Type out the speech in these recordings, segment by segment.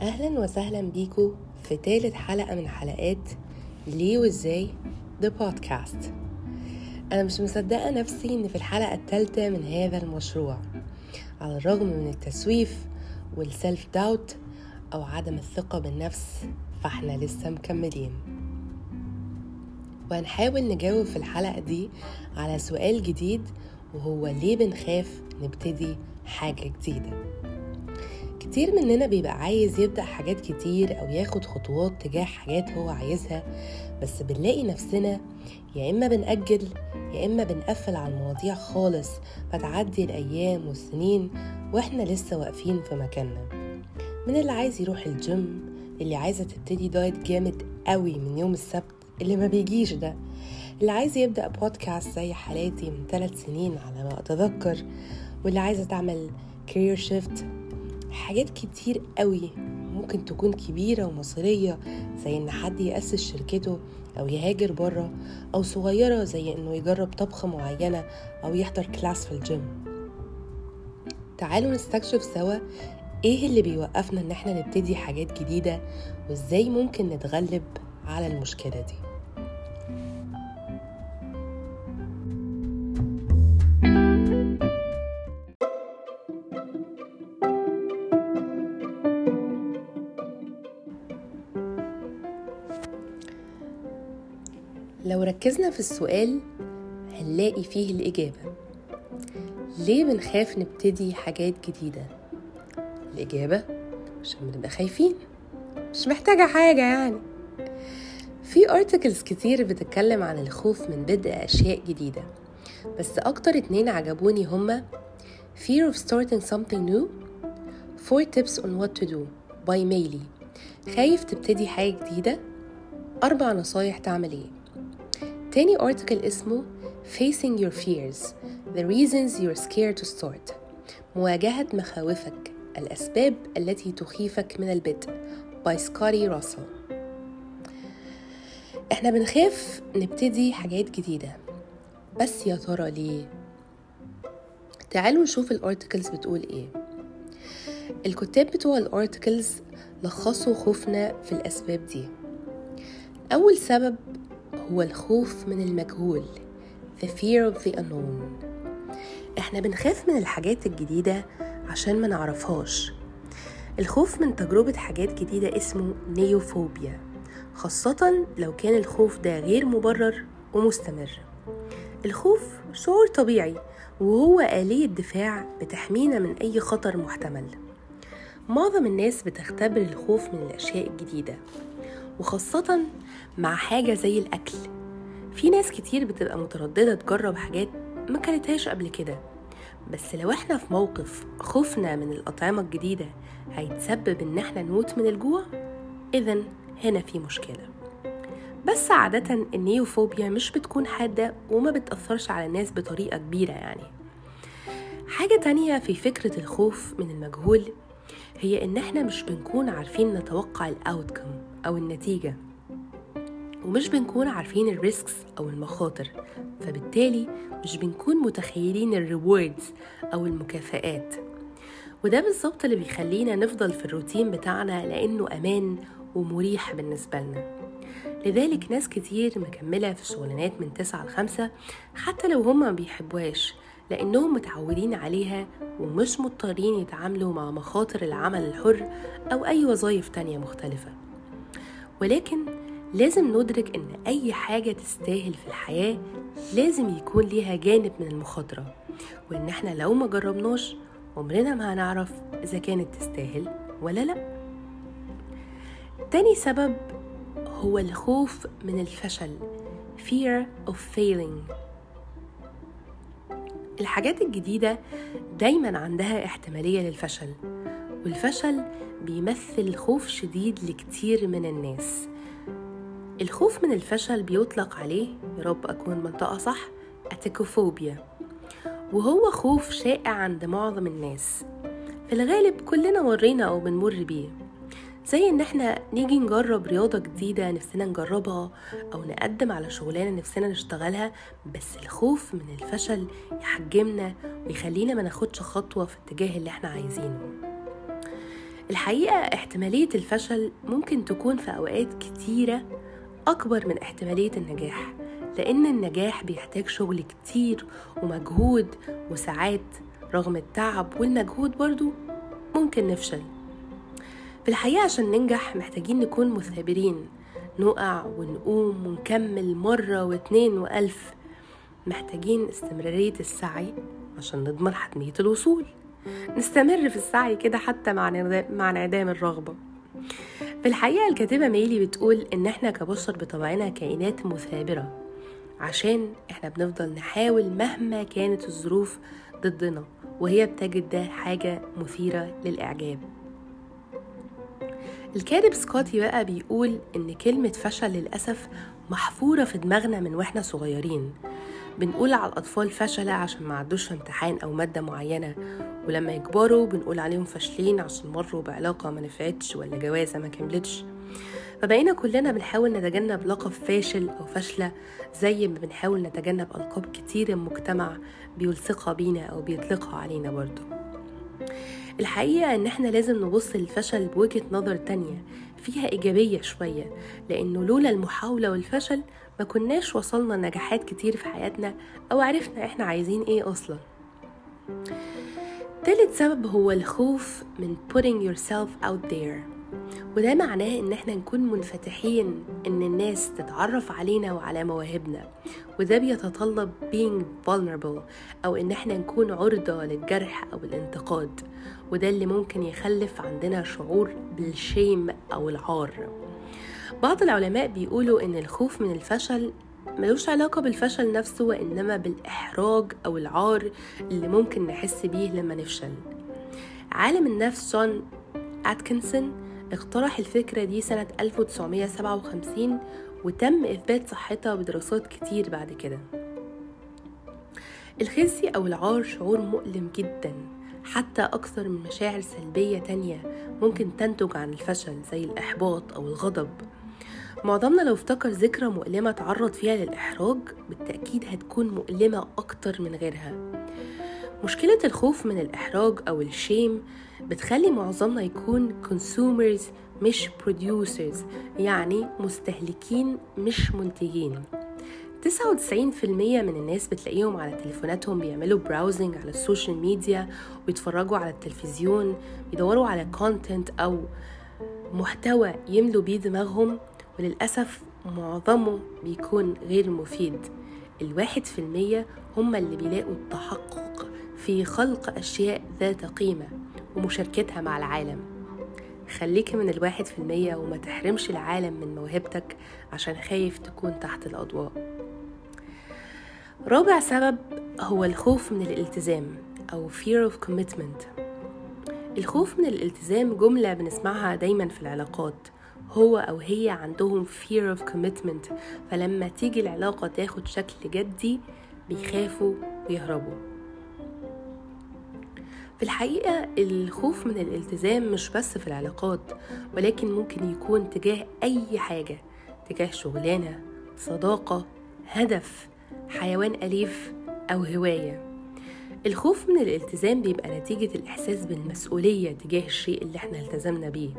أهلا وسهلا بيكو في تالت حلقة من حلقات ليه وإزاي The Podcast. أنا مش مصدقة نفسي إن في الحلقة التالتة من هذا المشروع. على الرغم من التسويف والسلف داوت أو عدم الثقة بالنفس فإحنا لسه مكملين. وهنحاول نجاوب في الحلقة دي على سؤال جديد وهو ليه بنخاف نبتدي حاجة جديدة؟ كتير مننا بيبقى عايز يبدأ حاجات كتير أو ياخد خطوات تجاه حاجات هو عايزها بس بنلاقي نفسنا يا إما بنأجل يا إما بنقفل على المواضيع خالص فتعدي الأيام والسنين وإحنا لسه واقفين في مكاننا. من اللي عايز يروح الجيم اللي عايزة تبتدي دايت جامد قوي من يوم السبت اللي ما بيجيش ده. اللي عايز يبدأ بودكاست زي حالاتي من ثلاث سنين على ما أتذكر واللي عايزة تعمل career shift حاجات كتير قوي ممكن تكون كبيرة ومصيرية زي إن حد يأسس شركته أو يهاجر بره أو صغيرة زي إنه يجرب طبخة معينة أو يحضر class في الجيم تعالوا نستكشف سوا إيه اللي بيوقفنا إن إحنا نبتدي حاجات جديدة وإزاي ممكن نتغلب على المشكلة دي. ركزنا في السؤال هنلاقي فيه الإجابة. ليه بنخاف نبتدي حاجات جديدة؟ الإجابة عشان بنبقى خايفين مش محتاجة حاجة يعني. في ارتكلز كتير بتتكلم عن الخوف من بدء أشياء جديدة بس أكتر اتنين عجبوني هما Fear of starting something new Four tips on what to do by ميلي خايف تبتدي حاجة جديدة أربع نصايح تعمل إيه. تاني article اسمه Facing Your Fears The Reasons You're Scared to Start. مواجهة مخاوفك الأسباب التي تخيفك من البدء by سكاري راسل إحنا بنخاف نبتدي حاجات جديدة. بس يا ترى ليه؟ تعالوا نشوف ال articles بتقول إيه. الكتاب بتوع الارتكلز لخصوا خوفنا في الأسباب دي. أول سبب هو الخوف من المجهول. The fear of the unknown. إحنا بنخاف من الحاجات الجديدة عشان ما نعرفهاش. الخوف من تجربة حاجات جديدة اسمه نيوفوبيا خاصة لو كان الخوف ده غير مبرر ومستمر. الخوف شعور طبيعي وهو آلية دفاع بتحمينا من أي خطر محتمل. معظم الناس بتختبر الخوف من الأشياء الجديدة. وخاصة مع حاجة زي الأكل. في ناس كتير بتبقى مترددة تجرب حاجات ما كانتهاش قبل كده. بس لو إحنا في موقف خوفنا من الأطعمة الجديدة هيتسبب إن إحنا نموت من الجوع إذا هنا في مشكلة. بس عادة النيوفوبيا مش بتكون حادة وما بتأثرش على الناس بطريقة كبيرة يعني. حاجة تانية في فكرة الخوف من المجهول هي إن إحنا مش بنكون عارفين نتوقع ال outcome أو النتيجة. ومش بنكون عارفين ال risks أو المخاطر فبالتالي مش بنكون متخيلين ال rewards أو المكافآت. وده بالظبط اللي بيخلينا نفضل في الروتين بتاعنا لأنه أمان ومريح بالنسبة لنا. لذلك ناس كتير مكملة في شغلانات من تسعة لخمسة حتى لو هما ما بيحبوهاش لأنهم متعودين عليها ومش مضطرين يتعاملوا مع مخاطر العمل الحر أو أي وظائف تانية مختلفة. ولكن لازم ندرك إن أي حاجة تستاهل في الحياة لازم يكون ليها جانب من المخاطرة وإن إحنا لو ما جربناش عمرنا ما هنعرف إذا كانت تستاهل ولا لأ. تاني سبب هو الخوف من الفشل fear of failing. الحاجات الجديدة دايما عندها احتمالية للفشل والفشل بيمثل خوف شديد لكتير من الناس. الخوف من الفشل بيطلق عليه يا رب أكون منطقة صح أتيكوفوبيا. وهو خوف شائع عند معظم الناس. في الغالب كلنا مرينا أو بنمر بيه. زي إن إحنا نيجي نجرب رياضة جديدة نفسنا نجربها أو نقدم على شغلانة نفسنا نشتغلها بس الخوف من الفشل يحجمنا ويخلينا ما ناخدش خطوة في الاتجاه اللي إحنا عايزينه. الحقيقة احتمالية الفشل ممكن تكون في أوقات كتيرة أكبر من احتمالية النجاح لأن النجاح بيحتاج شغل كتير ومجهود وساعات رغم التعب والمجهود برضو ممكن نفشل. في الحقيقة عشان ننجح محتاجين نكون مثابرين نقع ونقوم ونكمل مرة واتنين وألف. محتاجين استمرارية السعي عشان نضمن حتمية الوصول. نستمر في السعي كده حتى مع مع انعدام الرغبة. في الحقيقة الكاتبة ميلي بتقول إن إحنا كبشر بطبعنا كائنات مثابرة عشان إحنا بنفضل نحاول مهما كانت الظروف ضدنا وهي بتجد ده حاجة مثيرة للإعجاب. الكاتب سكوتي بقى بيقول إن كلمة فشل للأسف محفورة في دماغنا من وإحنا صغيرين بنقول على الأطفال فشلة عشان ما عدوش امتحان أو مادة معينة ولما يكبروا بنقول عليهم فاشلين عشان مروا بعلاقة ما نفعتش ولا جوازة ما كملتش. فبقينا كلنا بنحاول نتجنب لقب فاشل أو فاشلة زي ما بنحاول نتجنب ألقاب كتير المجتمع بيلصقها بينا أو بيطلقها علينا برضو الحقيقة إن إحنا لازم نبص للفشل بوجهة نظر تانية فيها إيجابية شوية لأنه لولا المحاولة والفشل ما كناش وصلنا نجاحات كتير في حياتنا أو عرفنا إحنا عايزين إيه أصلا. تالت سبب هو الخوف من putting yourself out there. وده معناه إن إحنا نكون منفتحين إن الناس تتعرف علينا وعلى مواهبنا. وده بيتطلب being vulnerable أو إن إحنا نكون عرضة للجرح أو الانتقاد. وده اللي ممكن يخلف عندنا شعور بالشيم أو العار. بعض العلماء بيقولوا إن الخوف من الفشل ملوش علاقة بالفشل نفسه وإنما بالإحراج أو العار اللي ممكن نحس بيه لما نفشل. عالم النفس جون أتكنسون اقترح الفكرة دي سنة 1957 وتم إثبات صحتها بدراسات كتير بعد كده. الخزي أو العار شعور مؤلم جدا حتى أكثر من مشاعر سلبية تانية ممكن تنتج عن الفشل زي الإحباط أو الغضب. معظمنا لو افتكر ذكرى مؤلمة تعرض فيها للإحراج بالتأكيد هتكون مؤلمة أكتر من غيرها. مشكلة الخوف من الإحراج أو ال shame بتخلي معظمنا يكون consumers مش producers يعني مستهلكين مش منتجين. 99% من الناس بتلاقيهم على تليفوناتهم بيعملوا browsing على ال social media ويتفرجوا على التلفزيون بيدوروا على content أو محتوى يملوا بيه دماغهم. وللأسف معظمه بيكون غير مفيد. الواحد في المية هم اللي بيلاقوا التحقق في خلق أشياء ذات قيمة ومشاركتها مع العالم. خليك من الواحد في المية وما تحرمش العالم من موهبتك عشان خايف تكون تحت الأضواء. رابع سبب هو الخوف من الالتزام أو fear of commitment. الخوف من الالتزام جملة بنسمعها دايما في العلاقات هو أو هي عندهم fear of commitment. فلما تيجي العلاقة تاخد شكل جدي بيخافوا ويهربوا في الحقيقة الخوف من الالتزام مش بس في العلاقات ولكن ممكن يكون تجاه أي حاجة تجاه شغلانة صداقة هدف حيوان أليف أو هواية. الخوف من الالتزام بيبقى نتيجة الإحساس بالمسؤولية تجاه الشيء اللي إحنا التزمنا بيه.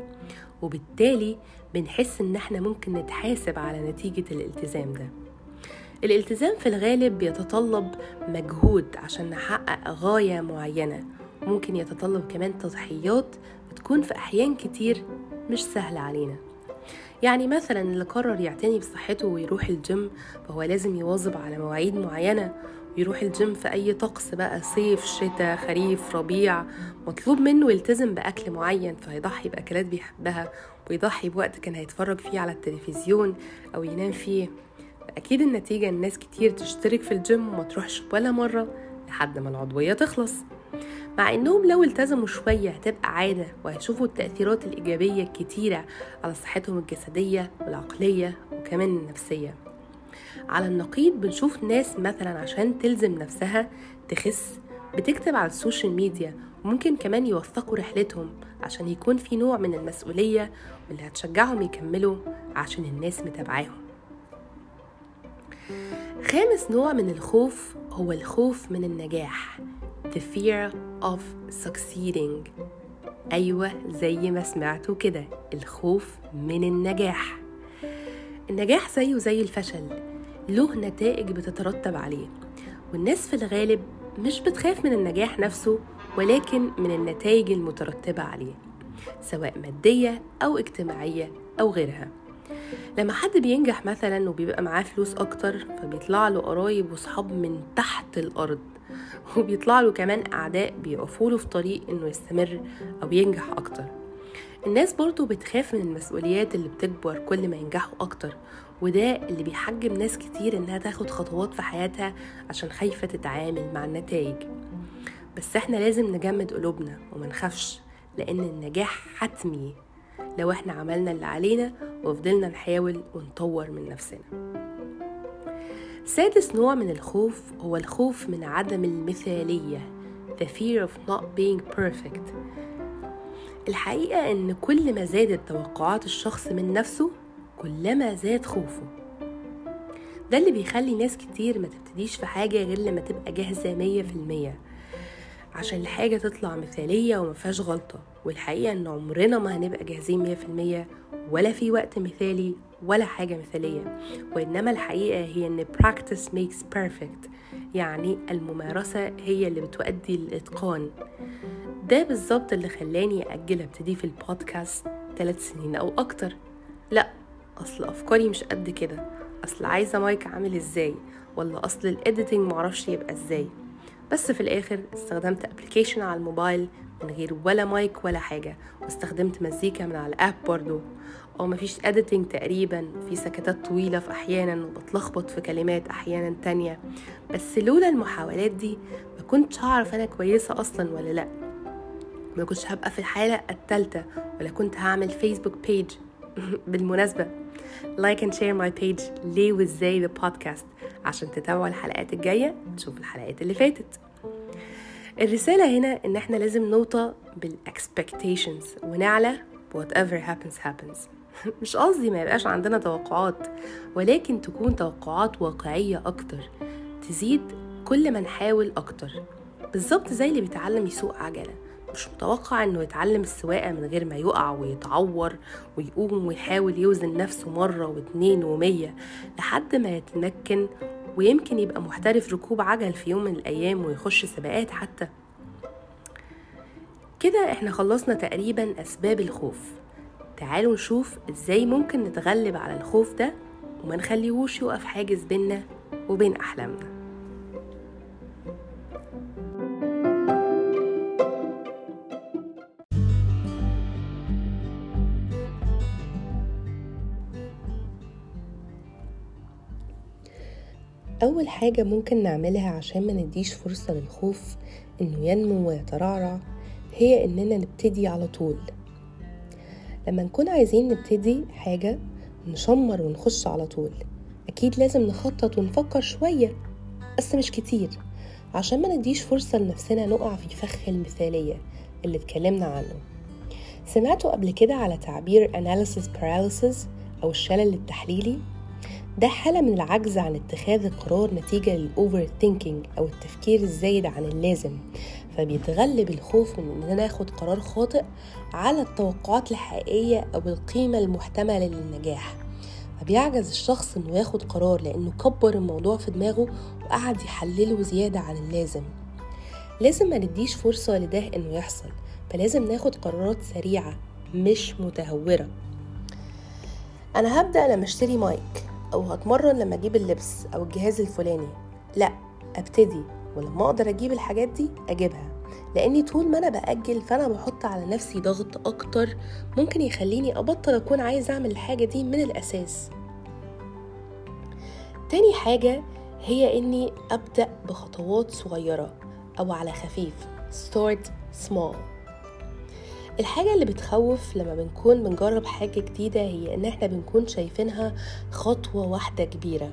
وبالتالي بنحس إن إحنا ممكن نتحاسب على نتيجة الالتزام ده. الالتزام في الغالب بيتطلب مجهود عشان نحقق غاية معينة. ممكن يتطلب كمان تضحيات بتكون في أحيان كتير مش سهلة علينا. يعني مثلا اللي قرر يعتني بصحته ويروح الجيم فهو لازم يواظب على مواعيد معينة ويروح الجيم في أي طقس بقى صيف شتاء خريف ربيع. مطلوب منه يلتزم بأكل معين فهيضحي بأكلات بيحبها ويضحي بوقت كان هيتفرج فيه على التلفزيون أو ينام فيه. أكيد النتيجة الناس كتير تشترك في الجيم وما تروحش ولا مرة لحد ما العضوية تخلص. مع إنهم لو التزموا شوية هتبقى عادة وهيشوفوا التأثيرات الإيجابية الكتيرة على صحتهم الجسدية والعقلية وكمان النفسية. على النقيض بنشوف ناس مثلا عشان تلزم نفسها تخس بتكتب على السوشيال ميديا وممكن كمان يوثقوا رحلتهم عشان يكون في نوع من المسؤولية واللي هتشجعهم يكملوا عشان الناس متابعاهم. خامس نوع من الخوف هو الخوف من النجاح the fear of succeeding. أيوة زي ما سمعتوا كده الخوف من النجاح. النجاح زيه زي الفشل له نتائج بتترتب عليه. والناس في الغالب مش بتخاف من النجاح نفسه ولكن من النتائج المترتبة عليه سواء مادية أو اجتماعية أو غيرها. لما حد بينجح مثلا وبيبقى معاه فلوس أكتر فبيطلع له قرايب وصحاب من تحت الأرض وبيطلع له كمان أعداء بيقفوا له في طريق إنه يستمر أو ينجح أكتر. الناس برضو بتخاف من المسؤوليات اللي بتكبر كل ما ينجحوا أكتر وده اللي بيحجم ناس كتير إنها تاخد خطوات في حياتها عشان خايفة تتعامل مع النتائج. بس إحنا لازم نجمد قلوبنا وما نخافش لأن النجاح حتمي لو إحنا عملنا اللي علينا وفضلنا نحاول ونطور من نفسنا. سادس نوع من الخوف هو الخوف من عدم المثالية The fear of not being perfect. الحقيقة إن كل ما زادت توقعات الشخص من نفسه كلما زاد خوفه. ده اللي بيخلي ناس كتير ما تبتديش في حاجة غير لما تبقى جاهزة مية في المية. عشان الحاجة تطلع مثالية ومفيهاش غلطة والحقيقة إن عمرنا ما هنبقى جاهزين مية في المية ولا في وقت مثالي ولا حاجة مثالية. وإنما الحقيقة هي إن practice makes perfect. يعني الممارسة هي اللي بتؤدي للإتقان. ده بالظبط اللي خلاني أجل أبتدي في البودكاست ثلاث سنين أو أكتر. لأ أصل أفكاري مش قد كده. أصل عايزة مايك عامل إزاي؟ ولا أصل ال editing معرفش يبقى إزاي؟ بس في الآخر استخدمت application على الموبايل من غير ولا مايك ولا حاجة واستخدمت مزيكا من على ال app برضو. أو مفيش editing تقريبا في سكتات طويلة في أحيانا وبتلخبط في كلمات أحيانا تانية. بس لولا المحاولات دي ما كنتش هعرف أنا كويسة أصلا ولا لأ. ما كنتش هبقى في الحلقة التالتة ولا كنت هعمل Facebook page بالمناسبة. like and share my page ليه وإزاي the podcast عشان تتابعوا الحلقات الجاية تشوفوا الحلقات اللي فاتت. الرسالة هنا إن إحنا لازم نوطى بال expectations ونعلى whatever happens happens. مش قصدي ما يبقاش عندنا توقعات ولكن تكون توقعات واقعية أكتر تزيد كل ما نحاول أكتر. بالظبط زي اللي بيتعلم يسوق عجلة. مش متوقع إنه يتعلم السواقة من غير ما يقع ويتعور ويقوم ويحاول يوزن نفسه مرة واتنين ومية لحد ما يتمكن ويمكن يبقى محترف ركوب عجل في يوم من الأيام ويخش سباقات حتى. كده إحنا خلصنا تقريبا أسباب الخوف. تعالوا نشوف إزاي ممكن نتغلب على الخوف ده وما نخليهوش يقف حاجز بينا وبين أحلامنا. أول حاجة ممكن نعملها عشان ما نديش فرصة للخوف إنه ينمو ويترعرع هي إننا نبتدي على طول. لما نكون عايزين نبتدي حاجة نشمر ونخش على طول. أكيد لازم نخطط ونفكر شوية بس مش كتير. عشان ما نديش فرصة لنفسنا نقع في فخ المثالية اللي اتكلمنا عنه. سمعتوا قبل كده على تعبير analysis paralysis أو الشلل التحليلي؟ ده حالة من العجز عن اتخاذ القرار نتيجة للأوفر ثينكينج أو التفكير الزايد عن اللازم فبيتغلب الخوف من إننا ناخد قرار خاطئ على التوقعات الحقيقية أو القيمة المحتملة للنجاح. فبيعجز الشخص إنه ياخد قرار لأنه كبر الموضوع في دماغه وقعد يحلله زيادة عن اللازم. لازم ما نديش فرصة لده إنه يحصل فلازم ناخد قرارات سريعة مش متهورة. أنا هبدأ لما أشتري مايك. أو هتمرن لما أجيب اللبس أو الجهاز الفلاني. لأ أبتدي ولما أقدر أجيب الحاجات دي أجيبها. لأني طول ما أنا بأجل فأنا بحط على نفسي ضغط أكتر ممكن يخليني أبطل أكون عايز أعمل الحاجة دي من الأساس. تاني حاجة هي إني أبدأ بخطوات صغيرة أو على خفيف. Start small. الحاجة اللي بتخوف لما بنكون بنجرب حاجة جديدة هي إن إحنا بنكون شايفينها خطوة واحدة كبيرة.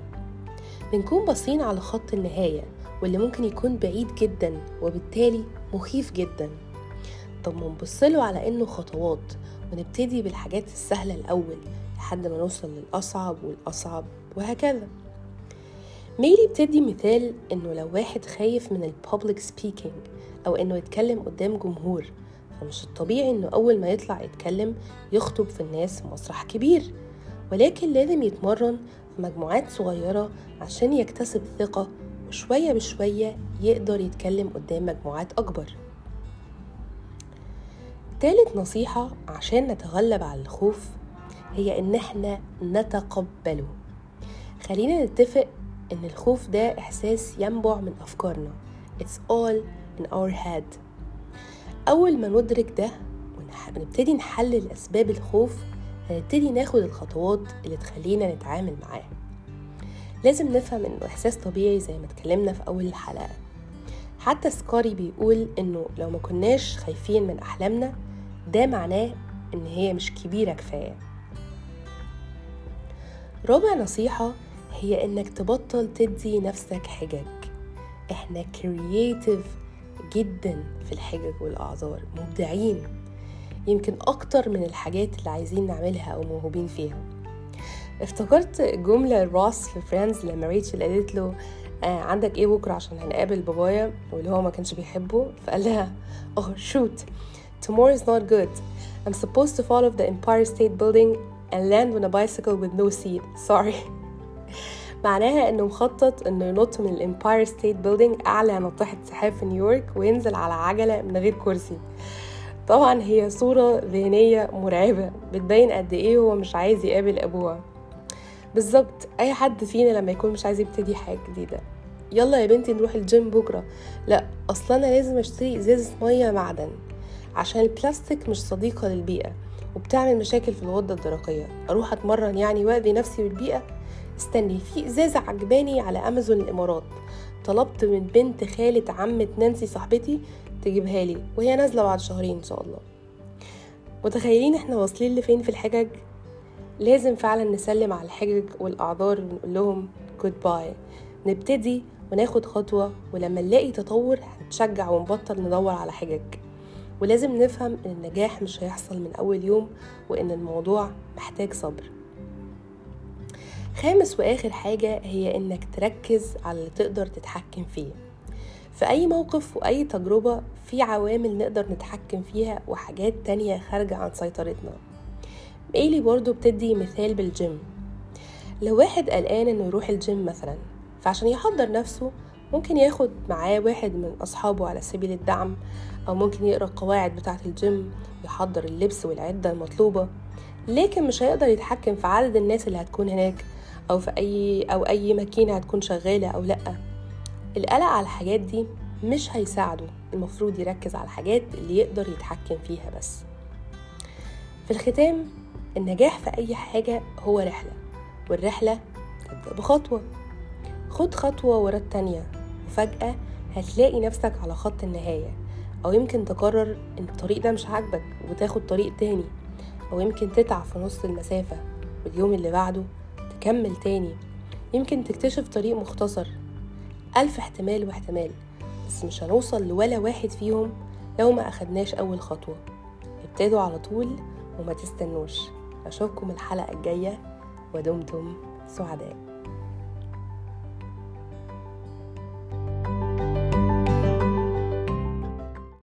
بنكون باصين على خط النهاية واللي ممكن يكون بعيد جدا وبالتالي مخيف جدا. طب ما نبصله على إنه خطوات ونبتدي بالحاجات السهلة الأول لحد ما نوصل للأصعب والأصعب وهكذا. ميلي بتدي مثال إنه لو واحد خايف من الببليك سبيكينج أو إنه يتكلم قدام جمهور فمش الطبيعي إنه أول ما يطلع يتكلم يخطب في الناس في مسرح كبير. ولكن لازم يتمرن في مجموعات صغيرة عشان يكتسب ثقة وشوية بشوية يقدر يتكلم قدام مجموعات أكبر. تالت نصيحة عشان نتغلب على الخوف هي إن إحنا نتقبله. خلينا نتفق إن الخوف ده إحساس ينبع من أفكارنا. It's all in our head. أول ما ندرك ده ونبتدي نحلل أسباب الخوف هنبتدي ناخد الخطوات اللي تخلينا نتعامل معاه لازم نفهم إنه إحساس طبيعي زي ما اتكلمنا في أول الحلقة. حتى سكاري بيقول إنه لو ما كناش خايفين من أحلامنا ده معناه إن هي مش كبيرة كفاية. رابع نصيحة هي إنك تبطل تدي نفسك حجج. إحنا creative جدا في الحجج والأعذار مبدعين. يمكن أكتر من الحاجات اللي عايزين نعملها أو موهوبين فيها. افتكرت جملة Ross في Friends لما Rachel قالت له آه عندك إيه بكرة عشان هنقابل بابايا؟ واللي هو ما كانش بيحبه. فقال لها oh shoot tomorrow is not good. I'm supposed to fall off the Empire State Building and land on a bicycle with no seat. Sorry. معناها إنه مخطط إنه ينط من ال Empire State Building أعلى ناطحة سحاب في نيويورك وينزل على عجلة من غير كرسي. طبعا هي صورة ذهنية مرعبة بتبين قد إيه هو مش عايز يقابل أبوها. بالظبط أي حد فينا لما يكون مش عايز يبتدي حاجة جديدة. يلا يا بنتي نروح الجيم بكرة. لا أصلا أنا لازم أشتري إزازة مية معدن عشان البلاستيك مش صديقة للبيئة وبتعمل مشاكل في الغدة الدرقية. أروح أتمرن يعني وأذي نفسي بالبيئة؟ استني في ازازة عجباني على أمازون الإمارات. طلبت من بنت خالة عمة نانسي صاحبتي تجيبها لي وهي نازلة بعد شهرين إن شاء الله. متخيلين إحنا واصلين لفين في الحجج؟ لازم فعلا نسلم على الحجج والأعذار ونقول لهم جود باي نبتدي وناخد خطوة ولما نلاقي تطور هنتشجع ونبطل ندور على حجج. ولازم نفهم إن النجاح مش هيحصل من أول يوم وإن الموضوع محتاج صبر. خامس وآخر حاجة هي إنك تركز على اللي تقدر تتحكم فيه. في أي موقف وأي تجربة في عوامل نقدر نتحكم فيها وحاجات تانية خارجة عن سيطرتنا. ميلي برضو بتدي مثال بالجيم. لو واحد قلقان إنه يروح الجيم مثلا فعشان يحضر نفسه ممكن ياخد معاه واحد من أصحابه على سبيل الدعم أو ممكن يقرأ القواعد بتاعة الجيم يحضر اللبس والعدة المطلوبة. لكن مش هيقدر يتحكم في عدد الناس اللي هتكون هناك. أو في أي أو أي ماكينة هتكون شغالة أو لأ. القلق على الحاجات دي مش هيساعده المفروض يركز على الحاجات اللي يقدر يتحكم فيها بس. في الختام النجاح في أي حاجة هو رحلة والرحلة تبدأ بخطوة. خد خطوة ورا التانية وفجأة هتلاقي نفسك على خط النهاية. أو يمكن تقرر إن الطريق ده مش عاجبك وتاخد طريق تاني. أو يمكن تتعب في نص المسافة واليوم اللي بعده تكمل تاني. يمكن تكتشف طريق مختصر. ألف احتمال واحتمال بس مش هنوصل لولا واحد فيهم لو ما أخدناش أول خطوة. ابتدوا على طول وما تستنوش. أشوفكم الحلقة الجاية. ودمتم سعداء.